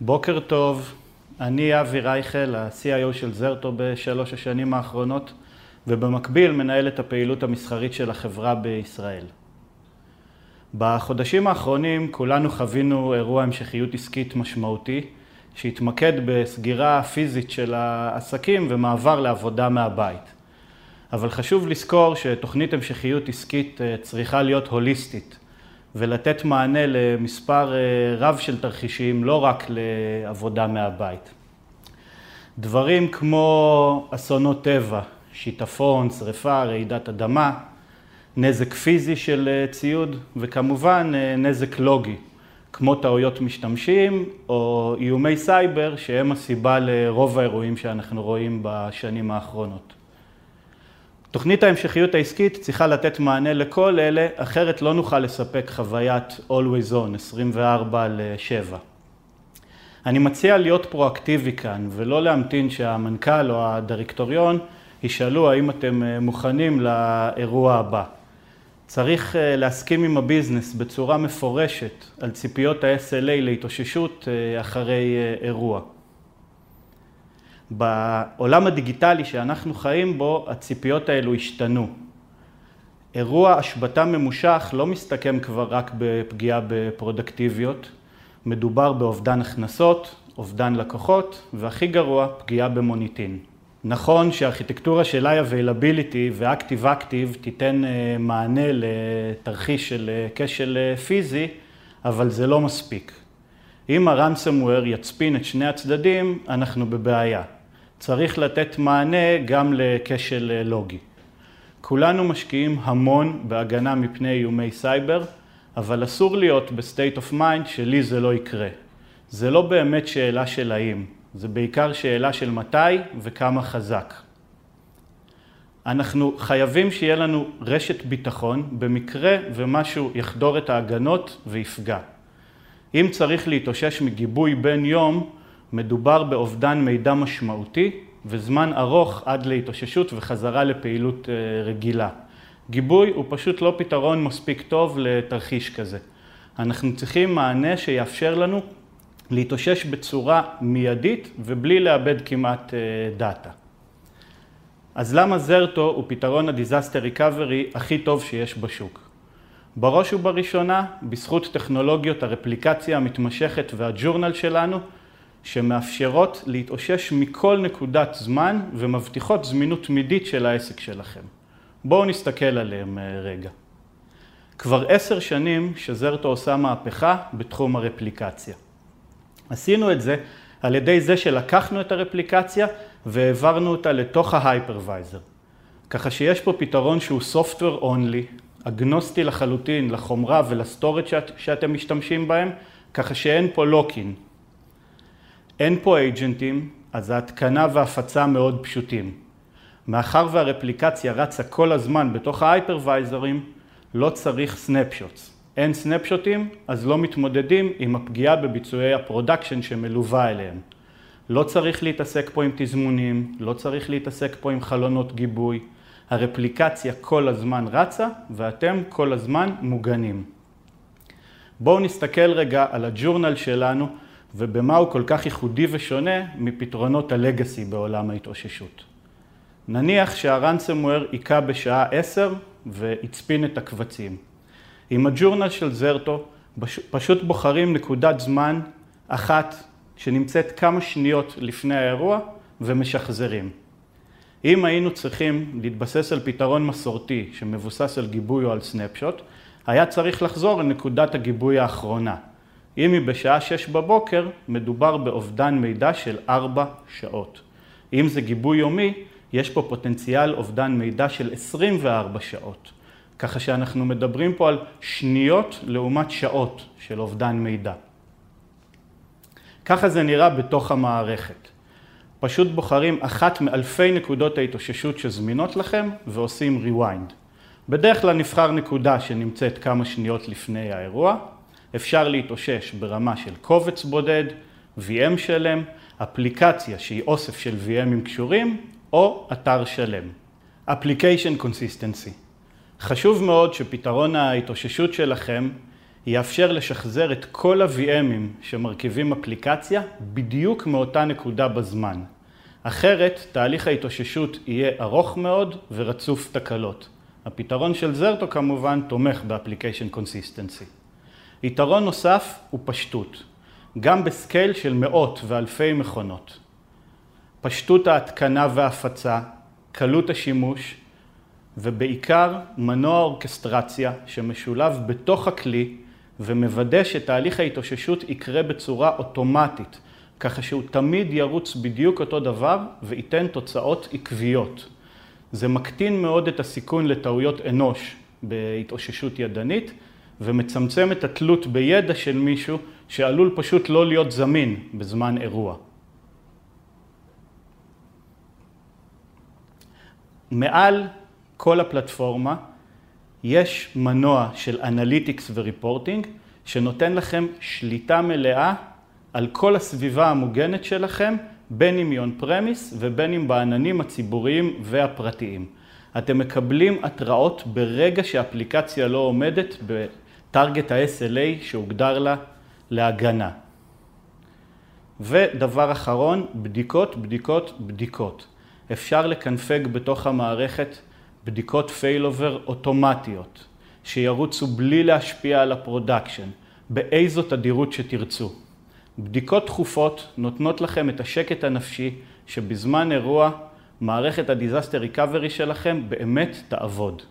בוקר טוב, אני אבי רייכל, ה-CIO של זרטו בשלוש השנים האחרונות, ובמקביל מנהל את הפעילות המסחרית של החברה בישראל. בחודשים האחרונים כולנו חווינו אירוע המשכיות עסקית משמעותי, שהתמקד בסגירה פיזית של העסקים ומעבר לעבודה מהבית. אבל חשוב לזכור שתוכנית המשכיות עסקית אה, צריכה להיות הוליסטית ולתת מענה למספר אה, רב של תרחישים, לא רק לעבודה מהבית. דברים כמו אסונות טבע, שיטפון, שריפה, רעידת אדמה, נזק פיזי של אה, ציוד וכמובן נזק לוגי, כמו טעויות משתמשים או איומי סייבר שהם הסיבה לרוב האירועים שאנחנו רואים בשנים האחרונות. תוכנית ההמשכיות העסקית צריכה לתת מענה לכל אלה, אחרת לא נוכל לספק חוויית Always On, 24 ל-7. אני מציע להיות פרואקטיבי כאן, ולא להמתין שהמנכ"ל או הדירקטוריון ישאלו האם אתם אה, מוכנים לאירוע הבא. צריך אה, להסכים עם הביזנס בצורה מפורשת על ציפיות ה-SLA להתאוששות אה, אחרי אירוע. בעולם הדיגיטלי שאנחנו חיים בו, הציפיות האלו השתנו. אירוע השבתה ממושך לא מסתכם כבר רק בפגיעה בפרודקטיביות, מדובר באובדן הכנסות, אובדן לקוחות, והכי גרוע, פגיעה במוניטין. נכון שהארכיטקטורה של ה-availability ו-active-active תיתן אה, מענה לתרחיש של אה, כשל אה, פיזי, אבל זה לא מספיק. אם ה-ransomware יצפין את שני הצדדים, אנחנו בבעיה. צריך לתת מענה גם לכשל אה, לוגי. כולנו משקיעים המון בהגנה מפני איומי סייבר, אבל אסור להיות ב state of mind שלי זה לא יקרה. זה לא באמת שאלה של האם, זה בעיקר שאלה של מתי וכמה חזק. אנחנו חייבים שיהיה לנו רשת ביטחון במקרה ומשהו יחדור את ההגנות ויפגע. אם צריך להתאושש מגיבוי בן יום, מדובר באובדן מידע משמעותי וזמן ארוך עד להתאוששות וחזרה לפעילות אה, רגילה. גיבוי הוא פשוט לא פתרון מספיק טוב לתרחיש כזה. אנחנו צריכים מענה שיאפשר לנו להתאושש בצורה מיידית ובלי לאבד כמעט אה, דאטה. אז למה זרטו הוא פתרון ה-disaster recovery הכי טוב שיש בשוק? בראש ובראשונה, בזכות טכנולוגיות הרפליקציה המתמשכת והג'ורנל שלנו, שמאפשרות להתאושש מכל נקודת זמן ומבטיחות זמינות תמידית של העסק שלכם. בואו נסתכל עליהם אה, רגע. כבר עשר שנים שזרטו עושה מהפכה בתחום הרפליקציה. עשינו את זה על ידי זה שלקחנו את הרפליקציה והעברנו אותה לתוך ההייפרוויזר. ככה שיש פה פתרון שהוא software only, אגנוסטי לחלוטין לחומרה ול storage שאת, שאתם משתמשים בהם, ככה שאין פה lock-in, אין פה agentים, אז ההתקנה וההפצה מאוד פשוטים. מאחר והרפליקציה רצה כל הזמן בתוך ה hypervisorים, לא צריך snapshots. אין snapshotים, אז לא מתמודדים עם הפגיעה בביצועי ה production שמלווה אליהם. לא צריך להתעסק פה עם תזמונים, לא צריך להתעסק פה עם חלונות גיבוי. הרפליקציה כל הזמן רצה ואתם כל הזמן מוגנים. בואו נסתכל רגע על הג'ורנל שלנו ובמה הוא כל כך ייחודי ושונה מפתרונות הלגאסי בעולם ההתאוששות. נניח שהרנסמוור היכה בשעה 10 והצפין את הקבצים. עם הג'ורנל של זרטו פשוט בוחרים נקודת זמן אחת שנמצאת כמה שניות לפני האירוע ומשחזרים. אם היינו צריכים להתבסס על פתרון מסורתי שמבוסס על גיבוי או על סנפשוט, היה צריך לחזור לנקודת הגיבוי האחרונה. אם היא בשעה שש בבוקר, מדובר באובדן מידע של ארבע שעות. אם זה גיבוי יומי, יש פה פוטנציאל אובדן מידע של 24 שעות. ככה שאנחנו מדברים פה על שניות לעומת שעות של אובדן מידע. ככה זה נראה בתוך המערכת. פשוט בוחרים אחת מאלפי נקודות ההתאוששות שזמינות לכם ועושים rewind. בדרך כלל נבחר נקודה שנמצאת כמה שניות לפני האירוע, אפשר להתאושש ברמה של קובץ בודד, VM שלם, אפליקציה שהיא אוסף של VMים קשורים, או אתר שלם. Application Consistency. חשוב מאוד שפתרון ההתאוששות שלכם יאפשר לשחזר את כל ה-VMים שמרכיבים אפליקציה בדיוק מאותה נקודה בזמן. אחרת, תהליך ההתאוששות יהיה ארוך מאוד ורצוף תקלות. הפתרון של זרטו כמובן תומך ב-Application Consistency. יתרון נוסף הוא פשטות, גם בסקייל של מאות ואלפי מכונות. פשטות ההתקנה וההפצה, קלות השימוש, ובעיקר מנוע אורכסטרציה שמשולב בתוך הכלי ומוודא שתהליך ההתאוששות יקרה בצורה אוטומטית, ככה שהוא תמיד ירוץ בדיוק אותו דבר וייתן תוצאות עקביות. זה מקטין מאוד את הסיכון לטעויות אנוש בהתאוששות ידנית ומצמצם את התלות בידע של מישהו שעלול פשוט לא להיות זמין בזמן אירוע. מעל כל הפלטפורמה יש מנוע של analytics ו reporting שנותן לכם שליטה מלאה על כל הסביבה המוגנת שלכם, בין אם היא on-premise ובין אם בעננים הציבוריים והפרטיים. אתם מקבלים התראות ברגע שהאפליקציה לא עומדת ב target ה-SLA שהוגדר לה להגנה. ודבר אחרון, בדיקות, בדיקות, בדיקות. אפשר לקנפג בתוך המערכת בדיקות fail-over אוטומטיות, שירוצו בלי להשפיע על ה production, באיזו תדירות שתרצו. בדיקות תכופות נותנות לכם את השקט הנפשי שבזמן אירוע מערכת ה disaster recovery שלכם באמת תעבוד.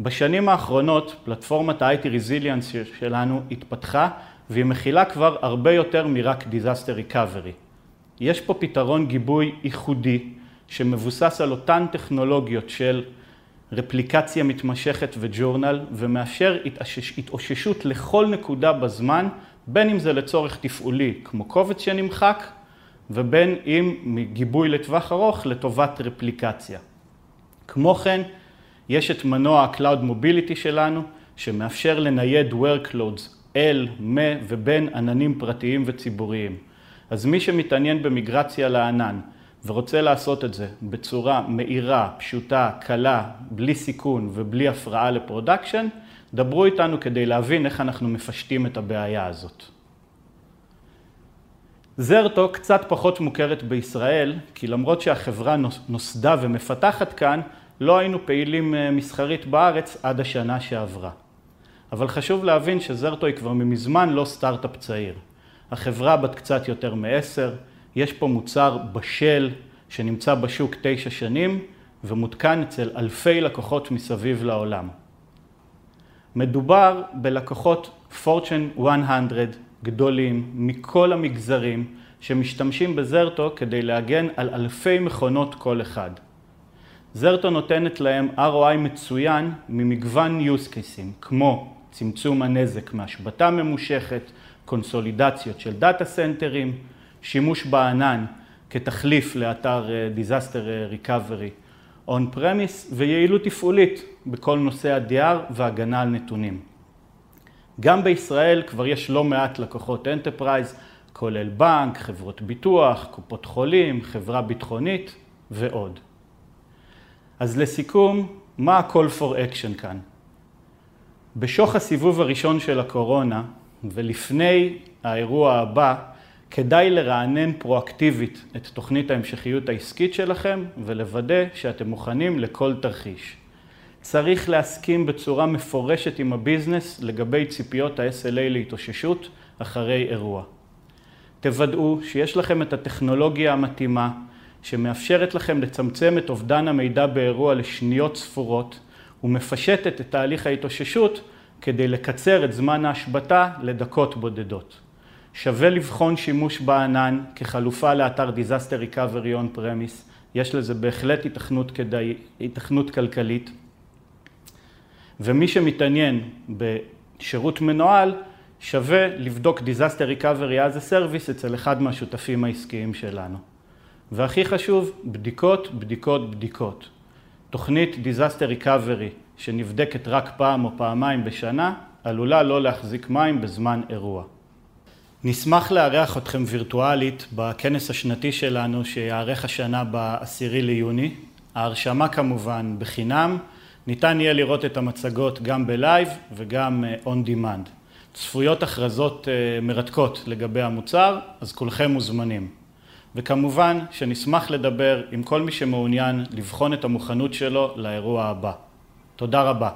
בשנים האחרונות פלטפורמת ה-IT Resilience שלנו התפתחה והיא מכילה כבר הרבה יותר מרק disaster recovery. יש פה פתרון גיבוי ייחודי שמבוסס על אותן טכנולוגיות של רפליקציה מתמשכת וג'ורנל ומאפשר התאוששות לכל נקודה בזמן, בין אם זה לצורך תפעולי כמו קובץ שנמחק ובין אם מגיבוי לטווח ארוך לטובת רפליקציה. כמו כן, יש את מנוע ה-Cloud Mobility שלנו שמאפשר לנייד Workloads אל, מ ובין עננים פרטיים וציבוריים. אז מי שמתעניין במיגרציה לענן ורוצה לעשות את זה בצורה מהירה, פשוטה, קלה, בלי סיכון ובלי הפרעה ל production, דברו איתנו כדי להבין איך אנחנו מפשטים את הבעיה הזאת. זרטו קצת פחות מוכרת בישראל, כי למרות שהחברה נוסדה ומפתחת כאן, לא היינו פעילים אה, מסחרית בארץ עד השנה שעברה. אבל חשוב להבין שזרטו היא כבר מזמן לא סטארט-אפ צעיר. החברה בת קצת יותר מעשר, יש פה מוצר בשל שנמצא בשוק תשע שנים ומותקן אצל אלפי לקוחות מסביב לעולם. מדובר בלקוחות Fortune 100 גדולים מכל המגזרים שמשתמשים בזרטו כדי להגן על אלפי מכונות כל אחד. זרטו נותנת להם ROI מצוין ממגוון use cases כמו צמצום הנזק מהשבתה ממושכת, קונסולידציות של דאטה סנטרים, שימוש בענן כתחליף לאתר אה, Disaster Recovery on premise ויעילות תפעולית בכל נושא ה-DR והגנה על נתונים. גם בישראל כבר יש לא מעט לקוחות enterprise, כולל בנק, חברות ביטוח, קופות חולים, חברה ביטחונית ועוד. אז לסיכום, מה ה-call for action כאן? בשוך הסיבוב הראשון של הקורונה ולפני האירוע הבא, כדאי לרענן פרואקטיבית את תוכנית ההמשכיות העסקית שלכם ולוודא שאתם מוכנים לכל תרחיש. צריך להסכים בצורה מפורשת עם הביזנס לגבי ציפיות ה-SLA להתאוששות אחרי אירוע. תוודאו שיש לכם את הטכנולוגיה המתאימה שמאפשרת לכם לצמצם את אובדן המידע באירוע לשניות ספורות ומפשטת את תהליך ההתאוששות כדי לקצר את זמן ההשבתה לדקות בודדות. שווה לבחון שימוש בענן כחלופה לאתר Disaster Recovery on Premise, יש לזה בהחלט התכנות, כדאי, התכנות כלכלית. ומי שמתעניין בשירות מנוהל, שווה לבדוק Disaster Recovery as a Service אצל אחד מהשותפים העסקיים שלנו. והכי חשוב, בדיקות, בדיקות, בדיקות. תוכנית Disaster Recovery שנבדקת רק פעם או פעמיים בשנה, עלולה לא להחזיק מים בזמן אירוע. נשמח לארח אתכם וירטואלית בכנס השנתי שלנו שיארך השנה ב-10 ליוני. ההרשמה כמובן בחינם ניתן יהיה לראות את המצגות גם בלייב וגם on demand. צפויות הכרזות מרתקות לגבי המוצר, אז כולכם מוזמנים. וכמובן שנשמח לדבר עם כל מי שמעוניין לבחון את המוכנות שלו לאירוע הבא. תודה רבה.